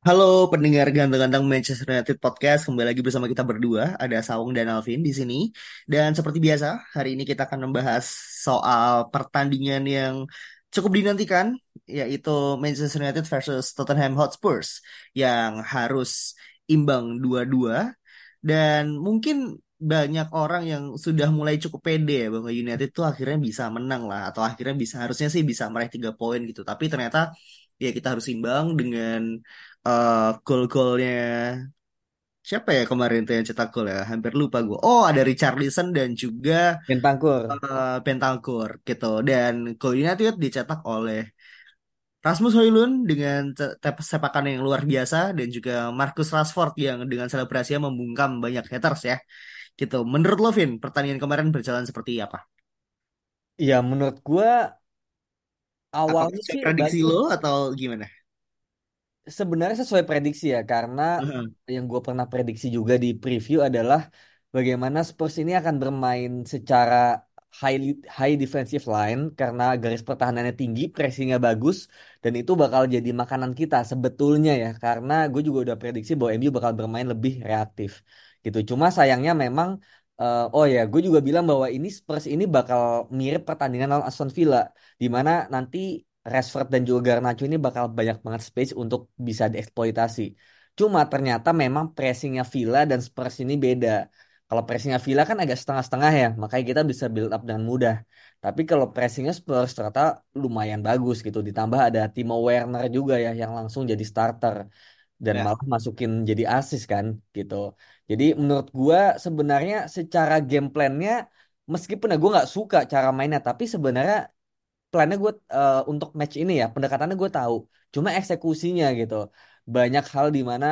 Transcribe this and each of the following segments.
Halo pendengar ganteng-ganteng Manchester United Podcast, kembali lagi bersama kita berdua, ada Saung dan Alvin di sini. Dan seperti biasa, hari ini kita akan membahas soal pertandingan yang cukup dinantikan, yaitu Manchester United versus Tottenham Hotspurs yang harus imbang dua-dua. Dan mungkin banyak orang yang sudah mulai cukup pede ya bahwa United tuh akhirnya bisa menang lah atau akhirnya bisa harusnya sih bisa meraih tiga poin gitu. Tapi ternyata ya kita harus imbang dengan eh, gol-golnya siapa ya kemarin tuh yang cetak gol ya? Hampir lupa gue oh ada Richarlison dan juga Bentangkur. eh, Bentancur gitu. Dan gol United dicetak oleh Rasmus Højlund dengan sepakan yang luar biasa dan juga Marcus Rashford yang dengan selebrasinya membungkam banyak haters ya. Gitu. Menurut lo Vin pertandingan kemarin berjalan seperti apa? Ya menurut gua apakah awalnya sih prediksi bagus. lo atau gimana Sebenarnya sesuai prediksi ya karena Heeh. yang gue pernah prediksi juga di preview adalah bagaimana Spurs ini akan bermain secara high high defensive line karena garis pertahanannya tinggi, pressingnya bagus dan itu bakal jadi makanan kita sebetulnya ya karena gue juga udah prediksi bahwa MU bakal bermain lebih reaktif gitu. Cuma sayangnya memang eh, oh ya gue juga bilang bahwa ini Spurs ini bakal mirip pertandingan lawan Aston Villa di mana nanti Rashford dan juga Garnacho ini bakal banyak banget space untuk bisa dieksploitasi. Cuma ternyata memang pressingnya Villa dan Spurs ini beda. Kalau pressingnya Villa kan agak setengah-setengah ya, makanya kita bisa build up dengan mudah. Tapi kalau pressingnya Spurs ternyata lumayan bagus gitu. Ditambah ada Timo Werner juga ya yang langsung jadi starter dan Ya. malah masukin jadi assist kan gitu. Jadi menurut gua sebenarnya secara game plan-nya meskipun ya gue nggak suka cara mainnya, tapi sebenarnya plannya gue untuk match ini ya pendekatannya gue tahu. Cuma eksekusinya gitu. Banyak hal di mana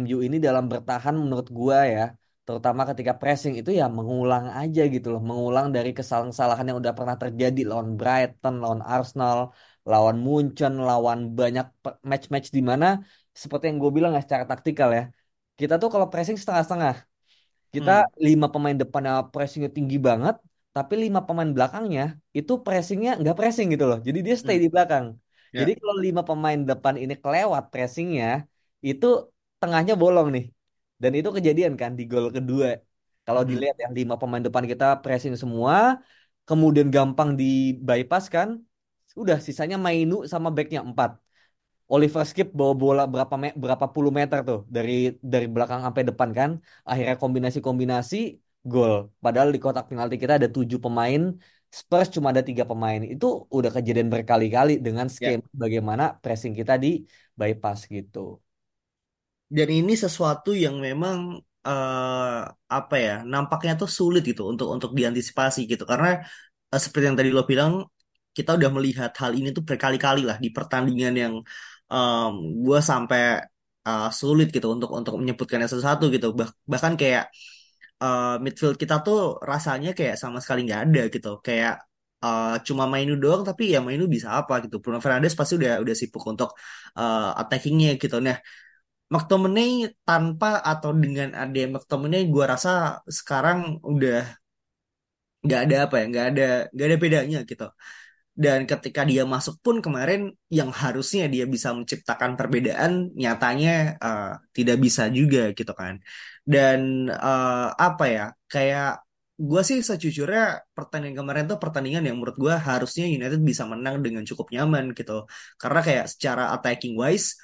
MU ini dalam bertahan menurut gue ya terutama ketika pressing itu ya mengulang aja gitu loh. Mengulang dari kesalahan-kesalahan yang udah pernah terjadi lawan Brighton lawan Arsenal lawan Munchen lawan banyak match-match di mana seperti yang gue bilang ya secara taktikal ya kita tuh kalau pressing setengah-setengah. Kita Hmm. lima pemain depannya pressingnya tinggi banget, tapi lima pemain belakangnya itu pressingnya nggak pressing gitu loh. Jadi dia stay Hmm. di belakang. Jadi Ya. kalau lima pemain depan ini kelewat pressingnya, itu tengahnya bolong nih. Dan itu kejadian kan di gol kedua. Kalau Mhm. dilihat ya lima pemain depan kita pressing semua, kemudian gampang di bypass kan, udah sisanya Mainu sama backnya empat. Oliver Skip bawa bola berapa me- berapa puluh meter tuh dari dari belakang sampai depan kan. Akhirnya kombinasi-kombinasi gol. Padahal di kotak penalti kita ada tujuh pemain, Spurs cuma ada tiga pemain. Itu udah kejadian berkali-kali dengan Ya. skema bagaimana pressing kita di bypass gitu. Dan ini sesuatu yang memang eh, apa ya, nampaknya tuh sulit gitu untuk untuk diantisipasi gitu. Karena eh, seperti yang tadi lo bilang, kita udah melihat hal ini tuh berkali-kali lah di pertandingan yang gue sampai eh, sulit gitu untuk untuk menyebutkannya satu-satu gitu. Bah- bahkan kayak eh, midfield kita tuh rasanya kayak sama sekali nggak ada gitu. Kayak eh, cuma Mainu doang, tapi ya Mainu bisa apa gitu. Bruno Fernandes pasti udah udah sibuk untuk eh, attackingnya gitu. Nah McTominay tanpa atau dengan ada McTominay gue rasa sekarang udah nggak ada apa ya nggak ada nggak ada bedanya gitu dan ketika dia masuk pun kemarin yang harusnya dia bisa menciptakan perbedaan nyatanya eh, tidak bisa juga gitu kan dan eh, apa ya kayak gue sih sejujurnya pertandingan kemarin tuh pertandingan yang menurut gue harusnya United bisa menang dengan cukup nyaman gitu. Karena kayak secara attacking wise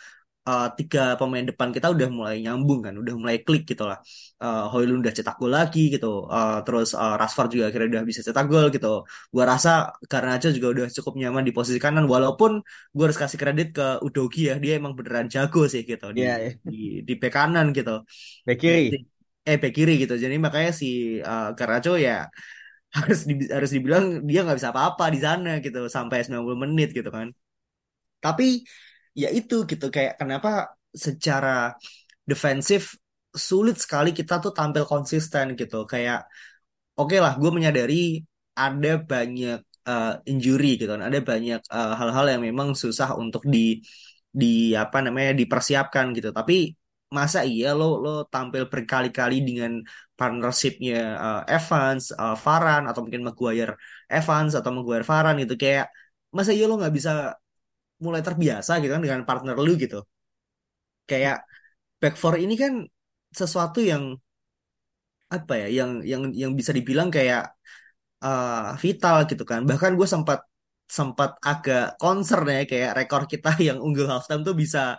eh, tiga pemain depan kita udah mulai nyambung kan, udah mulai klik gitu lah. Eh Højlund udah cetak gol lagi gitu, Eh, terus eh, Rashford juga akhirnya udah bisa cetak gol gitu. Gua rasa Garnacho juga udah cukup nyaman di posisi kanan, walaupun gue harus kasih kredit ke Udogi ya, dia emang beneran jago sih gitu di Iya, iya. di di bek kanan gitu. Bek kiri. Eh bek kiri gitu, jadi makanya si eh, Garnacho ya harus di- harus dibilang dia nggak bisa apa-apa di sana gitu sampai 90 menit gitu kan. Tapi ya itu gitu kayak kenapa secara defensif sulit sekali kita tuh tampil konsisten gitu. Kayak oke lah, gue menyadari ada banyak uh, injury gitu kan, ada banyak uh, hal-hal yang memang susah untuk di di apa namanya dipersiapkan gitu. Tapi masa iya lo lo tampil berkali-kali dengan partnershipnya uh, Evans, uh, atau mungkin Maguire Evans atau Maguire Varane gitu kayak masa iya lo nggak bisa mulai terbiasa gitu kan dengan partner lu gitu. Kayak back four ini kan sesuatu yang apa ya yang yang yang bisa dibilang kayak uh, vital gitu kan. Bahkan gue sempat sempat agak concern ya kayak rekor kita yang unggul halftime tuh bisa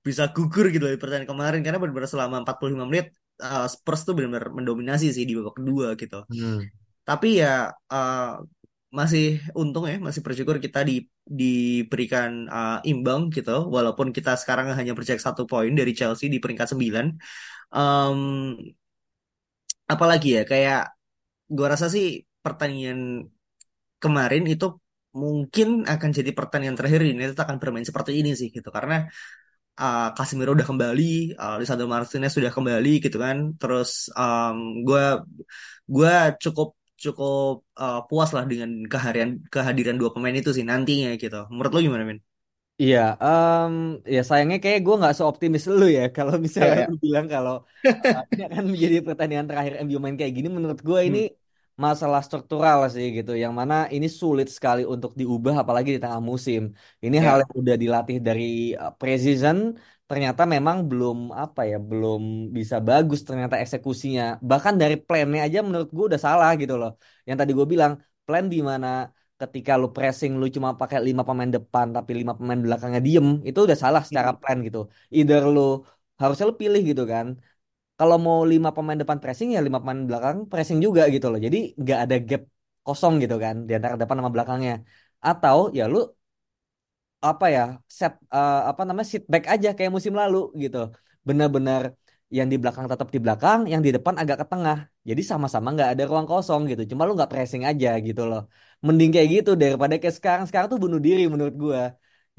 bisa gugur gitu di pertandingan kemarin karena benar-benar selama 45 menit uh, Spurs tuh benar-benar mendominasi sih di babak kedua gitu. Hmm. Tapi ya uh, masih untung ya, masih bersyukur kita di diberikan uh, imbang gitu, walaupun kita sekarang hanya berjarak satu poin dari Chelsea di peringkat 9. Um, apalagi ya, kayak gue rasa sih pertandingan kemarin itu mungkin akan jadi pertandingan terakhir ini itu akan bermain seperti ini sih gitu karena uh, Casemiro udah kembali, uh, Lisandro Martinez sudah kembali gitu kan. Terus um, gue gue cukup cukup uh, puas lah dengan kehadiran kehadiran dua pemain itu sih nantinya gitu. Menurut lo gimana, Min? Iya, um, ya sayangnya kayak gue nggak seoptimis lu ya kalau misalnya Ya, ya. lu bilang kalau uh, ini akan menjadi pertandingan terakhir MU main kayak gini. Menurut gue ini Hmm. masalah struktural sih gitu, yang mana ini sulit sekali untuk diubah apalagi di tengah musim. Ini hal Ya. yang udah dilatih dari uh, preseason, ternyata memang belum apa ya, belum bisa bagus ternyata eksekusinya. Bahkan dari plannya aja menurut gue udah salah gitu loh. Yang tadi gue bilang plan di mana ketika lu pressing lu cuma pakai lima pemain depan tapi lima pemain belakangnya diem itu udah salah secara Hmm. plan gitu either lu harusnya lu pilih gitu kan kalau mau lima pemain depan pressing ya lima pemain belakang pressing juga gitu loh jadi nggak ada gap kosong gitu kan di antara depan sama belakangnya atau ya lu apa ya set eh, apa namanya sit back aja kayak musim lalu gitu. Benar-benar yang di belakang tetap di belakang yang di depan agak ke tengah. Jadi sama-sama nggak ada ruang kosong gitu. Cuma lu nggak pressing aja gitu loh. Mending kayak gitu daripada kayak sekarang. Sekarang tuh bunuh diri menurut gua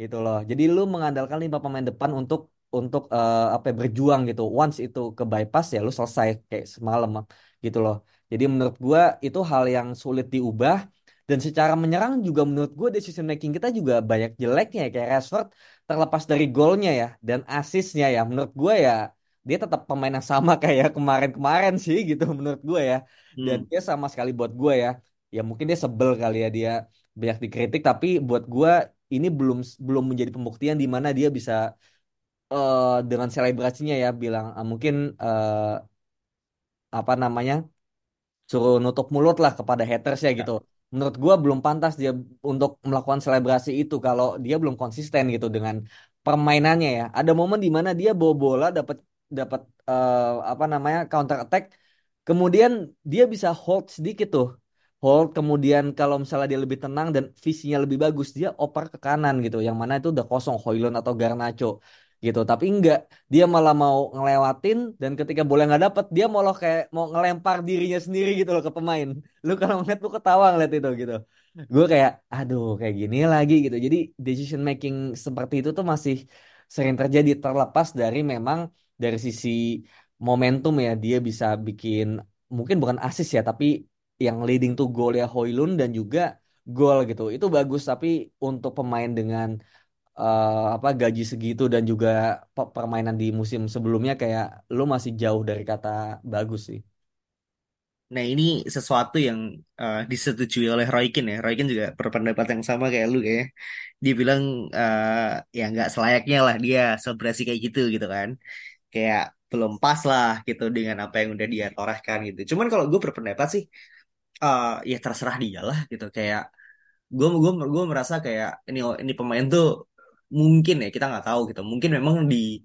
gitu loh. Jadi lu mengandalkan lima pemain depan untuk untuk eh, apa ya, berjuang gitu. Once itu ke bypass ya lu selesai kayak semalam gitu loh. Jadi menurut gua itu hal yang sulit diubah dan secara menyerang juga menurut gue decision making kita juga banyak jeleknya ya. Kayak Rashford terlepas dari golnya ya dan asisnya ya. Menurut gue ya dia tetap pemain yang sama kayak kemarin-kemarin sih gitu menurut gue ya. Dan Hmm. dia sama sekali buat gue ya. Ya mungkin dia sebel kali ya dia banyak dikritik tapi buat gue ini belum belum menjadi pembuktian di mana dia bisa eh, dengan selebrasinya ya bilang ah, mungkin eh, apa namanya suruh nutup mulut lah kepada haters ya gitu. Menurut gua belum pantas dia untuk melakukan selebrasi itu kalau dia belum konsisten gitu dengan permainannya ya. Ada momen di mana dia bawa bola dapat dapat eh, apa namanya counter attack, kemudian dia bisa hold sedikit tuh. Hold kemudian kalau misalnya dia lebih tenang dan visinya lebih bagus dia oper ke kanan gitu. Yang mana itu udah kosong Hoylund atau Garnacho gitu. Tapi enggak dia malah mau ngelewatin dan ketika bola nggak dapet dia malah kayak mau ngelempar dirinya sendiri gitu loh ke pemain. Lu kalau ngeliat lu ketawa ngeliat itu gitu. Gue kayak aduh kayak gini lagi gitu. Jadi decision making seperti itu tuh masih sering terjadi terlepas dari memang dari sisi momentum ya dia bisa bikin mungkin bukan assist ya tapi yang leading to goal ya Hoylund dan juga gol gitu. Itu bagus tapi untuk pemain dengan eh, apa gaji segitu dan juga pe- permainan di musim sebelumnya kayak lu masih jauh dari kata bagus sih. Nah ini sesuatu yang uh, disetujui oleh Roy Keane ya. Roy Keane juga berpendapat yang sama kayak lu kayak. Dia bilang uh, ya nggak selayaknya lah dia selebrasi kayak gitu gitu kan. Kayak belum pas lah gitu dengan apa yang udah dia torehkan gitu. Cuman kalau gue berpendapat sih uh, ya terserah dia lah gitu. Kayak gue gue gue merasa kayak ini ini pemain tuh mungkin ya kita nggak tahu gitu. Mungkin memang di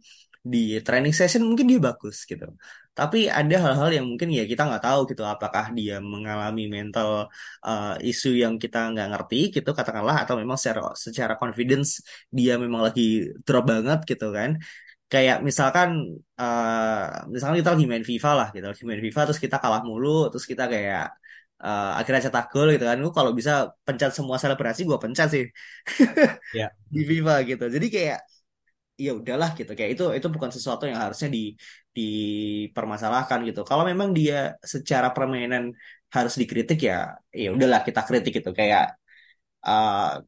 di training session mungkin dia bagus gitu. Tapi ada hal-hal yang mungkin ya kita nggak tahu gitu apakah dia mengalami mental uh, isu yang kita nggak ngerti gitu katakanlah atau memang secara secara confidence dia memang lagi drop banget gitu kan. Kayak misalkan uh, misalkan kita lagi main FIFA lah gitu. Lagi main FIFA terus kita kalah mulu terus kita kayak uh, akhirnya cetak gol gitu kan. Gue kalau bisa pencet semua selebrasi gue pencet sih. Ya. di FIFA gitu. Jadi kayak ya udahlah gitu. Kayak itu itu bukan sesuatu yang harusnya di dipermasalahkan gitu. Kalau memang dia secara permainan harus dikritik ya ya udahlah kita kritik gitu. Kayak uh,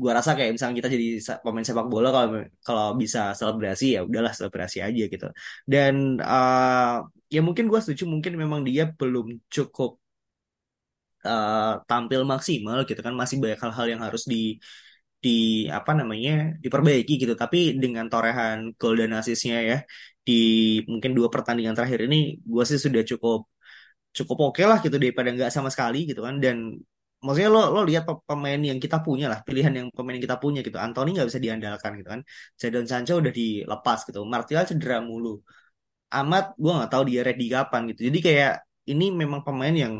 gua rasa kayak misalnya kita jadi pemain sepak bola kalau kalau bisa selebrasi ya udahlah selebrasi aja gitu. Dan uh, ya mungkin gua setuju mungkin memang dia belum cukup uh, tampil maksimal gitu kan masih banyak hal-hal yang harus di di apa namanya diperbaiki gitu. Tapi dengan torehan gol dan asisnya ya di mungkin dua pertandingan terakhir ini gue sih sudah cukup cukup oke lah gitu daripada nggak sama sekali gitu kan. Dan maksudnya lo lo lihat pe- pemain yang kita punya lah pilihan yang pemain yang kita punya gitu. Anthony nggak bisa diandalkan gitu kan. Jadon Sancho udah dilepas gitu. Martial cedera mulu. Amat gue nggak tahu dia ready kapan gitu. Jadi kayak ini memang pemain yang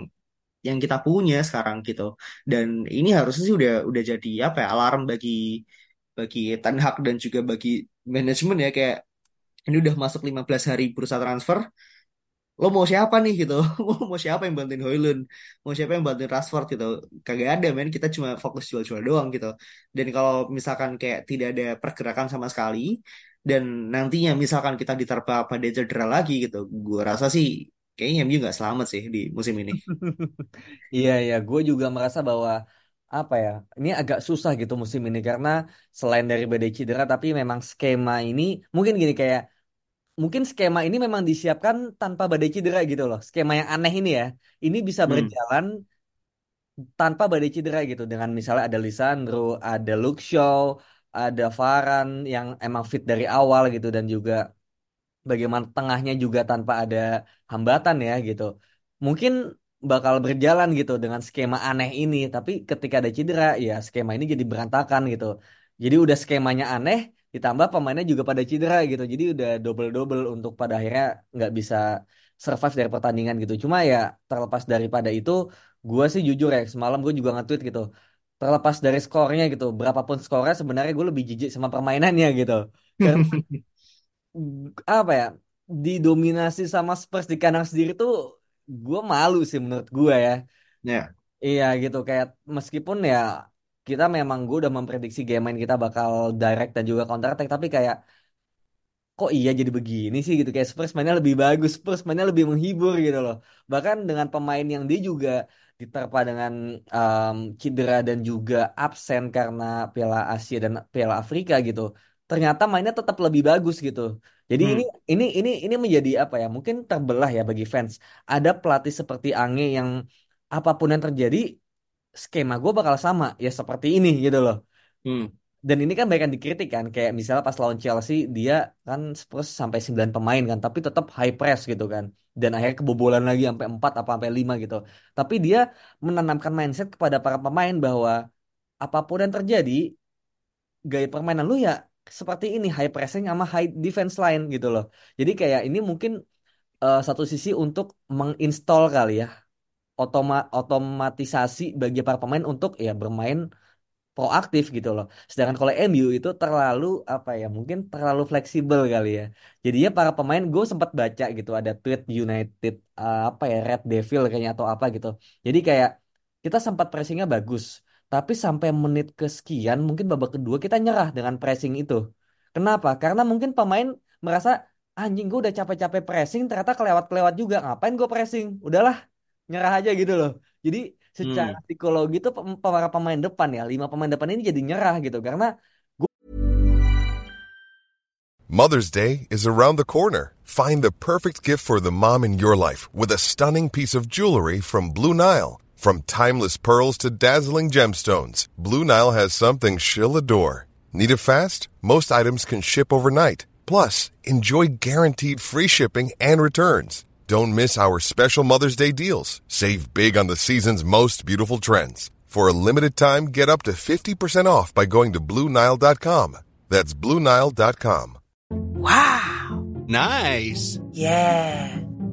yang kita punya sekarang gitu. Dan ini harusnya sih udah udah jadi apa ya alarm bagi bagi Ten Hag dan juga bagi manajemen ya kayak ini udah masuk 15 hari bursa transfer. Lo mau siapa nih gitu? Mau siapa yang bantuin Højlund? Mau siapa yang bantuin Rashford gitu? Kagak ada men, kita cuma fokus jual-jual doang gitu. Dan kalau misalkan kayak tidak ada pergerakan sama sekali dan nantinya misalkan kita diterpa pada cedera lagi gitu, gue rasa sih kayaknya MU nggak selamat sih di musim ini. Iya, iya, gue juga merasa bahwa apa ya, ini agak susah gitu musim ini karena selain dari badai cedera, tapi memang skema ini mungkin gini kayak mungkin skema ini memang disiapkan tanpa badai cedera gitu loh. Skema yang aneh ini ya, ini bisa Hmm. berjalan tanpa badai cedera gitu dengan misalnya ada Lisandro, ada Luke Shaw, ada Varane yang emang fit dari awal gitu dan juga bagaimana tengahnya juga tanpa ada hambatan ya gitu. Mungkin bakal berjalan gitu dengan skema aneh ini, tapi ketika ada cedera ya skema ini jadi berantakan gitu. Jadi udah skemanya aneh ditambah pemainnya juga pada cedera gitu. Jadi udah double-double untuk pada akhirnya nggak bisa survive dari pertandingan gitu. Cuma ya terlepas daripada itu, gue sih jujur ya semalam gue juga nge-tweet gitu. Terlepas dari skornya gitu, berapapun skornya sebenarnya gue lebih jijik sama permainannya gitu. apa ya didominasi sama Spurs di kandang sendiri tuh gue malu sih menurut gue ya. Ya. iya gitu kayak meskipun ya kita memang gue udah memprediksi game main kita bakal direct dan juga counter attack tapi kayak kok iya jadi begini sih gitu? Kayak Spurs mainnya lebih bagus Spurs mainnya lebih menghibur gitu loh. Bahkan dengan pemain yang dia juga diterpa dengan um, cedera dan juga absen karena Piala Asia dan Piala Afrika gitu ternyata mainnya tetap lebih bagus gitu. Jadi ini Hmm. ini ini ini menjadi apa ya mungkin terbelah ya bagi fans. Ada pelatih seperti Ange yang apa pun yang terjadi skema gue bakal sama ya seperti ini gitu loh. Hmm. dan ini kan banyak yang dikritik kan kayak misalnya pas lawan Chelsea dia kan Spurs sampai 9 pemain kan tapi tetap high press gitu kan. Dan akhirnya kebobolan lagi sampai 4 apa sampai 5 gitu. Tapi dia menanamkan mindset kepada para pemain bahwa apa pun yang terjadi gaya permainan lu ya seperti ini high pressing sama high defense line gitu loh jadi kayak ini mungkin eh, satu sisi untuk menginstall kali ya otoma otomatisasi bagi para pemain untuk ya bermain proaktif gitu loh. Sedangkan kalau MU itu terlalu apa ya, mungkin terlalu fleksibel kali ya. Jadinya para pemain gue sempat baca gitu ada tweet United uh, apa ya Red Devil kayaknya atau apa gitu. Jadi kayak kita sempat pressingnya bagus, tapi sampai menit kesekian mungkin babak kedua kita nyerah dengan pressing itu. Kenapa? Karena mungkin pemain merasa anjing gue udah capek-capek pressing ternyata kelewat-kelewat juga ngapain gue pressing udahlah nyerah aja gitu loh jadi secara Hmm. psikologi tuh pem- para pemain depan ya lima pemain depan ini jadi nyerah gitu karena Mother's Day is around the corner. Find the perfect gift for the mom in your life with a stunning piece of jewelry from Blue Nile. From timeless pearls to dazzling gemstones, Blue Nile has something she'll adore. Need it fast? Most items can ship overnight. Plus, enjoy guaranteed free shipping and returns. Don't miss our special Mother's Day deals. Save big on the season's most beautiful trends. For a limited time, get up to 50% off by going to BlueNile.com. That's BlueNile.com. Wow! Nice. Yeah.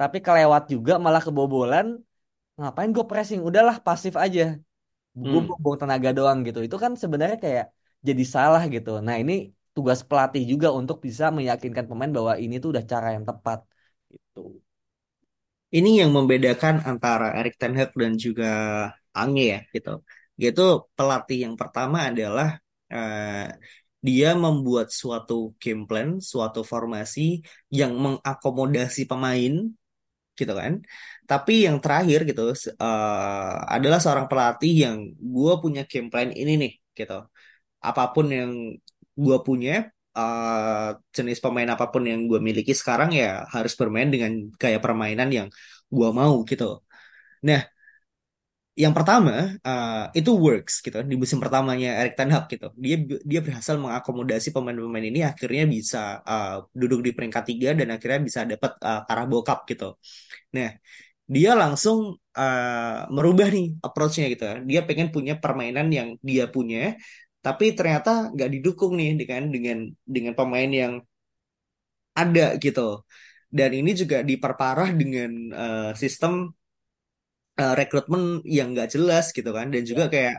tapi kelewat juga malah kebobolan. Ngapain gue pressing? Udahlah pasif aja. Gue Hmm. buang tenaga doang gitu. Itu kan sebenarnya kayak jadi salah gitu. Nah ini tugas pelatih juga untuk bisa meyakinkan pemain bahwa ini tuh udah cara yang tepat gitu. Ini yang membedakan antara Erik ten Hag dan juga Ange ya gitu. Yaitu pelatih yang pertama adalah eh, dia membuat suatu game plan, suatu formasi yang mengakomodasi pemain gitu kan. Tapi yang terakhir gitu eh, adalah seorang pelatih yang gue punya game plan ini nih gitu. Apa pun yang gue punya, eh, jenis pemain apa pun yang gue miliki sekarang ya harus bermain dengan gaya permainan yang gue mau gitu. Nah, yang pertama eh, itu works gitu di musim pertamanya Erik ten Hag gitu. Dia dia berhasil mengakomodasi pemain-pemain ini akhirnya bisa eh, duduk di peringkat tiga dan akhirnya bisa dapat uh, Carabao Cup gitu. Nah, dia langsung uh, merubah nih approach-nya gitu. Dia pengen punya permainan yang dia punya, tapi ternyata nggak didukung nih dengan dengan dengan pemain yang ada gitu. Dan ini juga diperparah dengan uh, sistem uh, rekrutmen yang nggak jelas gitu kan. Dan juga kayak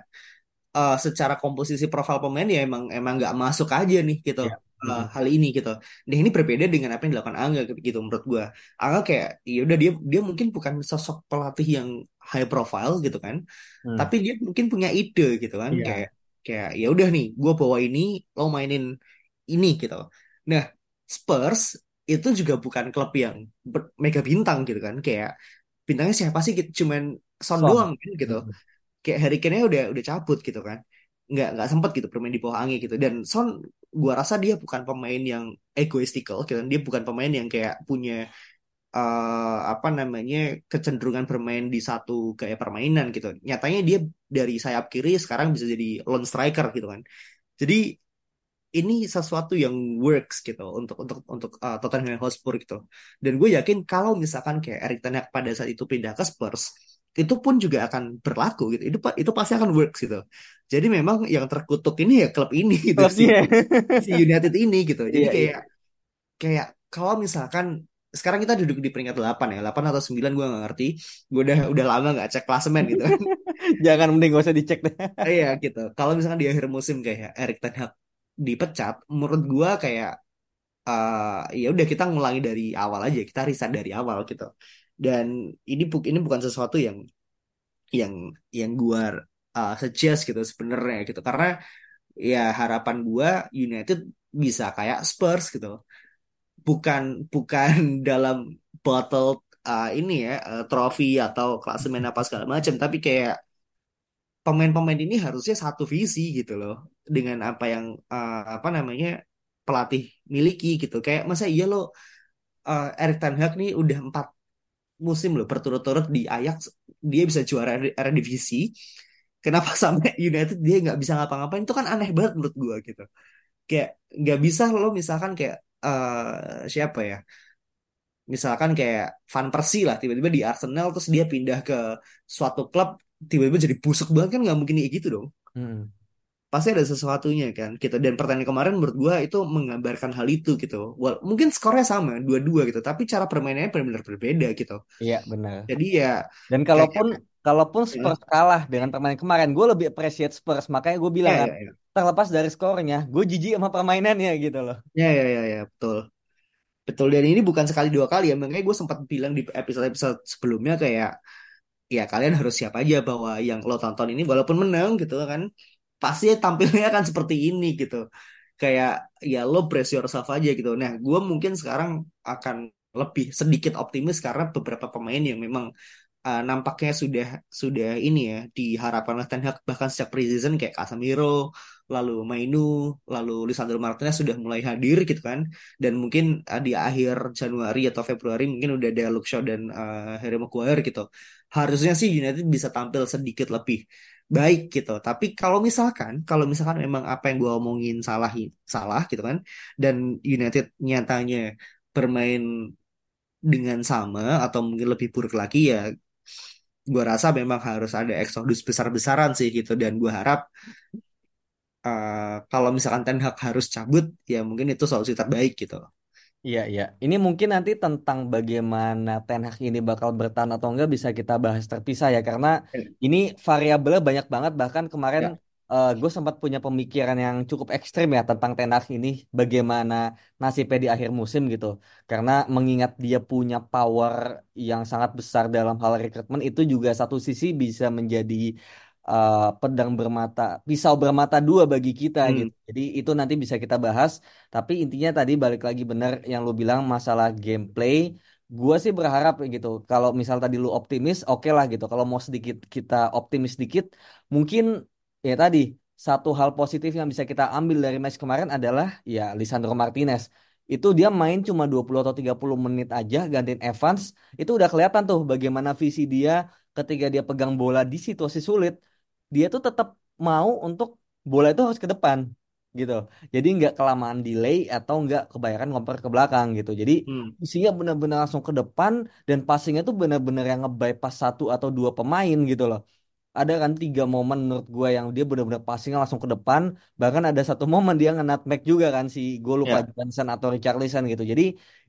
uh, secara komposisi profil pemain ya emang emang nggak masuk aja nih gitu Ya. uh, hal ini gitu. Dan ini berbeda dengan apa yang dilakukan Angga gitu menurut gua. Angga kayak ya udah dia dia mungkin bukan sosok pelatih yang high profile gitu kan, Hmm. tapi dia mungkin punya ide gitu kan Iya. kayak kayak ya udah nih gua bawa ini lo mainin ini gitu. Nah Spurs itu juga bukan klub yang mega bintang gitu kan kayak bintangnya siapa sih gitu? Cuman Son Son. doang kan gitu. Mhm. kayak Harry Kane-nya udah udah cabut gitu kan. Nggak nggak sempet gitu bermain di bawah angin gitu. Dan Son gua rasa dia bukan pemain yang egoistical gitu. Dia bukan pemain yang kayak punya eh, apa namanya kecenderungan bermain di satu gaya permainan gitu. Nyatanya dia dari sayap kiri sekarang bisa jadi lone striker gitu kan. Jadi ini sesuatu yang works gitu untuk untuk untuk uh, Tottenham Hotspur gitu. Dan gue yakin kalau misalkan kayak Erik ten Hag pada saat itu pindah ke Spurs, itu pun juga akan berlaku gitu. Itu itu pasti akan works gitu. Jadi memang yang terkutuk ini ya klub ini gitu si Klubnya. si United ini gitu. Jadi Iya, iya. kayak kayak kalau misalkan sekarang kita duduk di peringkat 8 ya, 8 atau 9 gue nggak ngerti. Gue udah udah lama nggak cek klasemen gitu. Jangan mending gak usah dicek deh. Iya gitu. Kalau misalkan di akhir musim kayak Erik ten Hag dipecat, menurut gua kayak eh ya udah kita ngulangi dari awal aja, kita riset dari awal gitu. Dan ini ini bukan sesuatu yang yang yang gua uh, suggest gitu sebenarnya gitu. Karena ya harapan gua United bisa kayak Spurs gitu. Bukan bukan dalam bottle uh, ini ya uh, trofi atau klasemen apa segala macam, tapi kayak pemain-pemain ini harusnya satu visi gitu loh dengan apa yang uh, apa namanya pelatih miliki gitu. Kayak masa iya lo uh, Erik ten Hag nih udah empat musim loh berturut-turut di Ajax dia bisa juara Eredivisie. Kenapa sampai United dia nggak bisa ngapa-ngapain? Itu kan aneh banget menurut gua gitu. Kayak nggak bisa lo misalkan kayak uh, siapa ya misalkan kayak Van Persie lah tiba-tiba di Arsenal terus dia pindah ke suatu klub tiba-tiba jadi busuk banget kan nggak mungkin kayak gitu dong. Hmm. Pasti ada sesuatunya kan? Gitu. Dan pertandingan kemarin menurut gua itu menggambarkan hal itu gitu. Wal mungkin skornya sama dua-dua gitu. Tapi cara permainannya benar-benar berbeda gitu. Iya benar. jadi ya Dan kayak kalaupun kalaupun ya Spurs kalah dengan permainan kemarin, gue lebih appreciate Spurs. Makanya gue bilang ya kan, ya ya. terlepas dari skornya, gue jijik sama permainannya gitu loh. ya ya ya, ya, betul. Betul. Dan ini bukan sekali dua kali ya. Makanya gue sempat bilang di episode-episode sebelumnya kayak ya kalian harus siap aja bahwa yang lo tonton ini walaupun menang gitu kan pasti tampilnya akan seperti ini gitu. Kayak ya lo brace yourself aja gitu. Nah gue mungkin sekarang akan lebih sedikit optimis karena beberapa pemain yang memang uh, nampaknya sudah sudah ini ya diharapkan oleh Ten Hag. Bahkan sejak preseason kayak Casemiro lalu Mainu lalu Lisandro Martinez sudah mulai hadir gitu kan. Dan mungkin uh, di akhir Januari atau Februari mungkin udah ada Luke Shaw dan uh, Harry Maguire gitu. Harusnya sih United bisa tampil sedikit lebih baik gitu tapi kalau misalkan kalau misalkan memang apa yang gue omongin salah salah gitu kan dan United nyatanya bermain dengan sama atau mungkin lebih buruk lagi ya gue rasa memang harus ada eksodus besar-besaran sih gitu dan gue harap eh, kalau misalkan Ten Hag harus cabut ya mungkin itu solusi terbaik gitu. Iya, iya. Ini mungkin nanti tentang bagaimana Ten Hag ini bakal bertahan atau enggak bisa kita bahas terpisah ya. Karena Ya, ini variabelnya banyak banget. Bahkan kemarin ya. gue sempat punya pemikiran yang cukup ekstrim ya tentang Ten Hag ini. Bagaimana nasibnya di akhir musim gitu. Karena mengingat dia punya power yang sangat besar dalam hal rekrutmen itu juga satu sisi bisa menjadi eh, pedang bermata, pisau bermata dua bagi kita Hmm, gitu. Jadi itu nanti bisa kita bahas. Tapi intinya tadi balik lagi benar yang lu bilang masalah gameplay. Gua sih berharap gitu. Kalau misal tadi lu optimis, oke lah gitu. Kalau mau sedikit kita optimis sedikit, mungkin ya tadi satu hal positif yang bisa kita ambil dari match kemarin adalah ya Lisandro Martinez. Itu dia main cuma 20 atau 30 menit aja gantiin Evans. Itu udah kelihatan tuh bagaimana visi dia ketika dia pegang bola di situasi sulit. Dia tuh tetap mau untuk bola itu harus ke depan gitu. Jadi nggak kelamaan delay atau nggak kebanyakan ngoper ke belakang gitu. Jadi hmm, isinya benar-benar langsung ke depan dan passingnya tuh benar-benar yang nge-bypass satu atau dua pemain gitu loh. Ada kan tiga momen menurut gue yang dia benar-benar passingnya langsung ke depan. Bahkan ada satu momen dia nge-nutmeg juga kan si gue lupa ya. Johnson atau Richarlison gitu. Jadi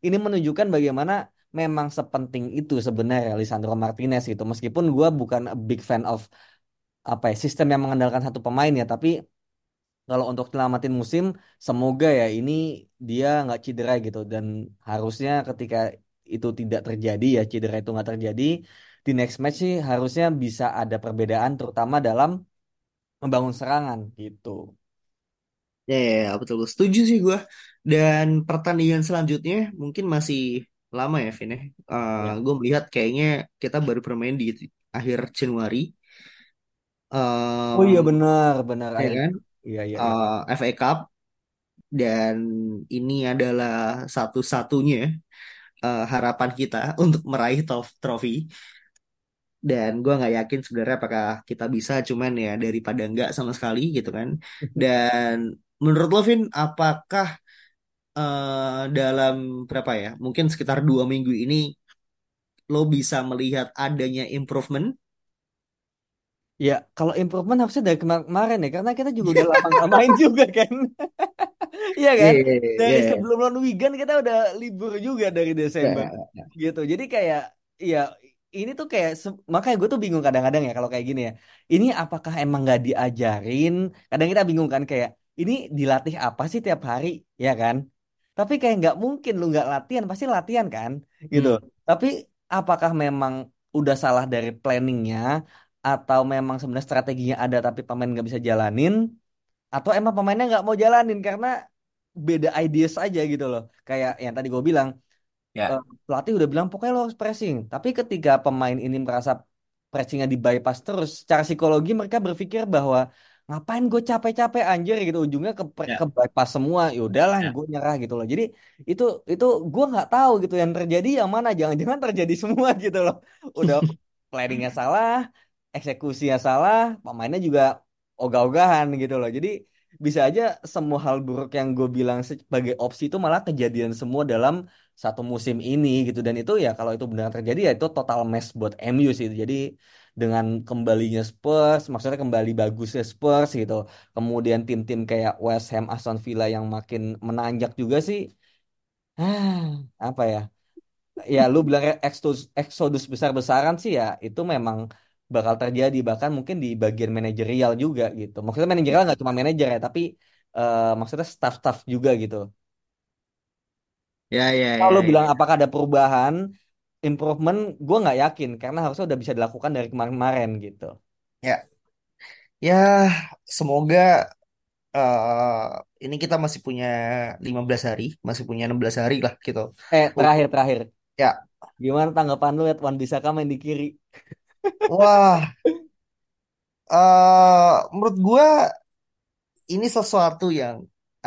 ini menunjukkan bagaimana memang sepenting itu sebenarnya Lisandro Martinez gitu. Meskipun gue bukan a big fan of apa ya sistem yang mengandalkan satu pemain ya, tapi kalau untuk selamatin musim, semoga ya ini dia nggak cedera gitu dan harusnya ketika itu tidak terjadi ya cedera itu nggak terjadi di next match sih harusnya bisa ada perbedaan terutama dalam membangun serangan gitu. Ya, ya, ya, betul. Setuju sih gue. Dan pertandingan selanjutnya mungkin masih lama ya, Vin ya. Ya. gue melihat kayaknya kita baru bermain di akhir Januari. Oh iya benar benar ya kan? Iya iya iya. Eh, FA Cup dan ini adalah satu-satunya eh, harapan kita untuk meraih tof- trofi. Dan gue nggak yakin sebenarnya apakah kita bisa, cuman ya daripada nggak sama sekali gitu kan. Dan menurut lo, Vin, apakah eh, dalam berapa ya? Mungkin sekitar dua minggu ini lo bisa melihat adanya improvement. Ya, kalau improvement harusnya dari kemar- kemarin ya, karena kita juga udah lama main juga kan. Iya kan? iya, Dari iya, sebelum lawan Wigan kita udah libur juga dari Desember iya. iya. gitu. Jadi kayak ya ini tuh kayak makanya gue tuh bingung kadang-kadang ya kalau kayak gini ya. Ini apakah emang nggak diajarin? Kadang kita bingung kan kayak ini dilatih apa sih tiap hari, ya kan? Tapi kayak nggak mungkin lu nggak latihan, pasti latihan kan, gitu. Hmm, Tapi apakah memang udah salah dari planningnya atau memang sebenarnya strateginya ada tapi pemain nggak bisa jalanin? Atau emang pemainnya nggak mau jalanin karena beda ideas aja gitu loh. Kayak yang tadi gue bilang, ya, eh, pelatih udah bilang pokoknya lo harus pressing. Tapi ketika pemain ini merasa pressingnya di bypass terus, secara psikologi mereka berpikir bahwa ngapain gue capek-capek anjir gitu ujungnya ke ke ya, bypass semua. Ya udahlah, ya. gue nyerah gitu loh. Jadi itu itu gue nggak tahu gitu yang terjadi yang mana. Jangan-jangan terjadi semua gitu loh. Udah planningnya salah, eksekusinya salah, pemainnya juga ogah-ogahan gitu loh. Jadi bisa aja semua hal buruk yang gue bilang sebagai opsi itu malah kejadian semua dalam satu musim ini gitu. Dan itu ya kalau itu benar terjadi ya itu total mess buat MU sih jadi dengan kembalinya Spurs maksudnya kembali bagusnya Spurs gitu kemudian tim-tim kayak West Ham Aston Villa yang makin menanjak juga sih apa ya? Ya lu bilang eksodus besar-besaran sih ya itu memang bakal terjadi bahkan mungkin di bagian manajerial juga gitu. Maksudnya manajerial nggak cuma manajer ya tapi eh, maksudnya staff-staff juga gitu. Ya, ya, kalau ya, bilang ya. apakah ada perubahan improvement gue nggak yakin. Karena harusnya udah bisa dilakukan dari kemarin-kemarin gitu. Ya, ya, semoga eh ini kita masih punya 15 hari, masih punya 16 hari lah gitu. eh terakhir terakhir. Ya, gimana tanggapan lu liat Wan Bisaka main di kiri wah, eh menurut gua ini sesuatu yang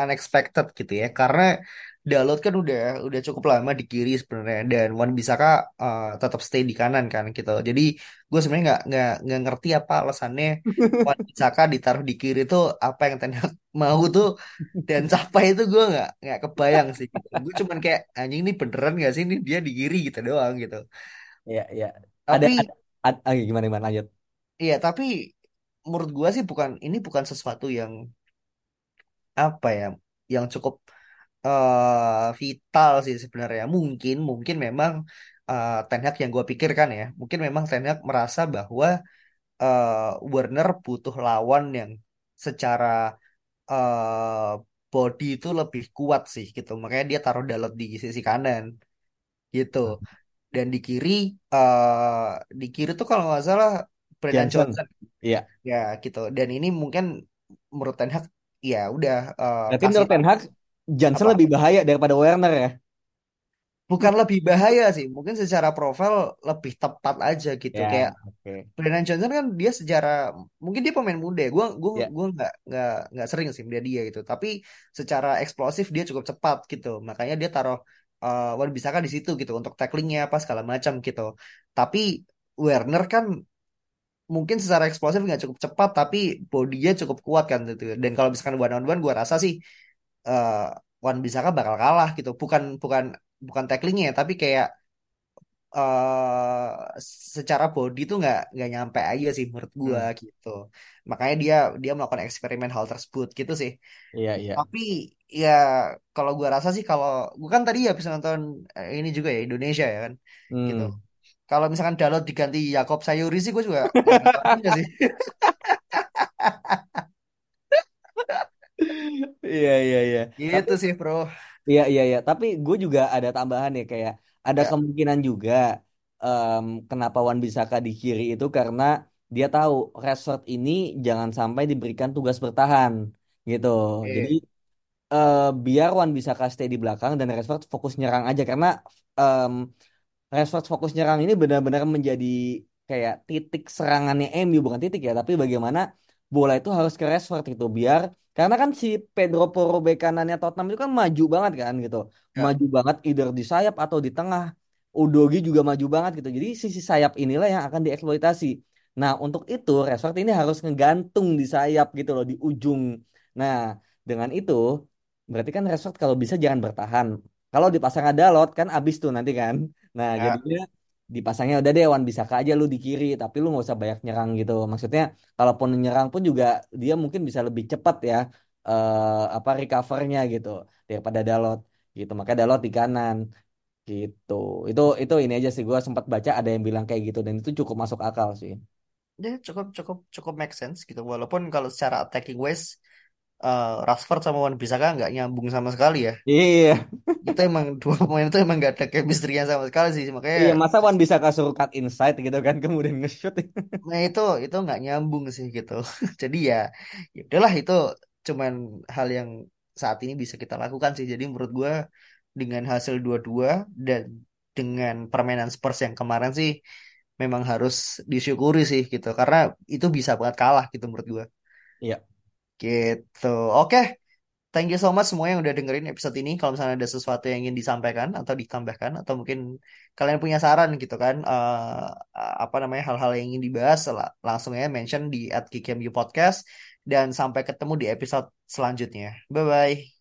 unexpected gitu ya karena Dalot kan udah udah cukup lama di kiri sebenarnya dan Wan Bisaka uh, tetap stay di kanan kan gitu. Jadi gue sebenarnya nggak nggak nggak ngerti apa alasannya Wan Bisaka ditaruh di kiri itu apa yang Ten Hag mau tuh dan sampai itu gue nggak nggak kebayang sih. Gitu. Gue cuman kayak anjing ini beneran gak sih ini dia di kiri gitu doang gitu. Iya iya. Tapi Ada ah, gimana gimana lanjut. iya tapi menurut gue sih bukan ini bukan sesuatu yang apa ya yang cukup eh vital sih sebenarnya. Mungkin mungkin memang uh, Ten Hag yang gue pikirkan ya, mungkin memang Ten Hag merasa bahwa uh, Werner butuh lawan yang secara uh, body itu lebih kuat sih gitu. Makanya dia taruh Dalot di sisi kanan gitu. Dan di kiri uh, di kiri tuh kalau nggak salah Brendan Johnson. Johnson Iya. ya gitu. Dan ini mungkin menurut Ten Hag ya udah uh, Berarti kasih menurut Ten Hag Johnson apa lebih bahaya daripada Werner ya? bukan lebih bahaya sih mungkin secara profil lebih tepat aja gitu Ya, kayak oke. Brennan Johnson kan dia secara mungkin dia pemain muda gue gue Ya. gue nggak nggak nggak sering sih melihat dia gitu tapi secara eksplosif dia cukup cepat gitu makanya dia taruh uh, Wan Bisaka di situ gitu untuk tacklingnya apa segala macam gitu. Tapi Werner kan mungkin secara eksplosif nggak cukup cepat tapi bodinya cukup kuat kan gitu. Dan kalau misalkan one on one gue rasa sih uh, Wan Bisaka bakal kalah gitu. Bukan bukan bukan tacklingnya tapi kayak uh, secara body tuh nggak nggak nyampe aja sih menurut gua Hmm. gitu makanya dia dia melakukan eksperimen hal tersebut gitu sih Iya iya. tapi ya kalau gua rasa sih kalau gua kan tadi ya bisa nonton eh, ini juga ya Indonesia ya kan gitu Hmm. kalau misalkan Dalot diganti Yakob Sayuri sih gua juga juga sih Iya iya iya. Tapi gitu sih bro Iya iya iya, tapi gue juga ada tambahan ya kayak ada ya. kemungkinan juga em, kenapa Wan Bisaka di kiri itu karena dia tahu Rashford ini jangan sampai diberikan tugas bertahan gitu. Jadi oke eh, biar Wan Bisaka stay di belakang dan Rashford fokus nyerang aja. Karena em, Rashford fokus nyerang ini benar-benar menjadi kayak titik serangannya MU bukan titik ya, tapi bagaimana bola itu harus ke Rashford gitu biar karena kan si Pedro Porro bek kanannya Tottenham itu kan maju banget kan gitu. ya Maju banget either di sayap atau di tengah. Udogi juga maju banget gitu. Jadi sisi sayap inilah yang akan dieksploitasi. Nah, untuk itu Rashford ini harus ngegantung di sayap gitu loh di ujung. Nah, dengan itu berarti kan Rashford kalau bisa jangan bertahan. Kalau dipasang ada lot kan abis tuh nanti kan. Nah, ya jadinya dipasangnya udah deh Wan bisa aja lu di kiri tapi lu nggak usah banyak nyerang gitu. Maksudnya kalaupun nyerang pun juga dia mungkin bisa lebih cepat ya eh apa recovernya gitu daripada Dalot gitu. Makanya Dalot di kanan gitu. Itu itu ini aja sih gua sempat baca ada yang bilang kayak gitu dan itu cukup masuk akal sih. dia cukup cukup cukup make sense gitu walaupun kalau secara attacking ways uh, Rashford sama Wan Bisaka nggak nyambung sama sekali ya. Iya. Itu emang dua pemain itu emang nggak ada chemistry-nya sama sekali sih. Makanya Iya, masa Wan bisa kasur cut inside gitu kan kemudian nge-shoot. nah itu itu nggak nyambung sih gitu. Jadi ya ya udahlah itu cuman hal yang saat ini bisa kita lakukan sih. Jadi menurut gua dengan hasil dua-dua dan dengan permainan Spurs yang kemarin sih memang harus disyukuri sih gitu. Karena itu bisa banget kalah gitu menurut gua. Iya. Gitu. Oke. Thank you so much semua yang udah dengerin episode ini. Kalau misalnya ada sesuatu yang ingin disampaikan atau ditambahkan atau mungkin kalian punya saran gitu kan, eh apa namanya hal-hal yang ingin dibahas, la- langsung ya mention di @kikmu podcast dan sampai ketemu di episode selanjutnya. Bye bye.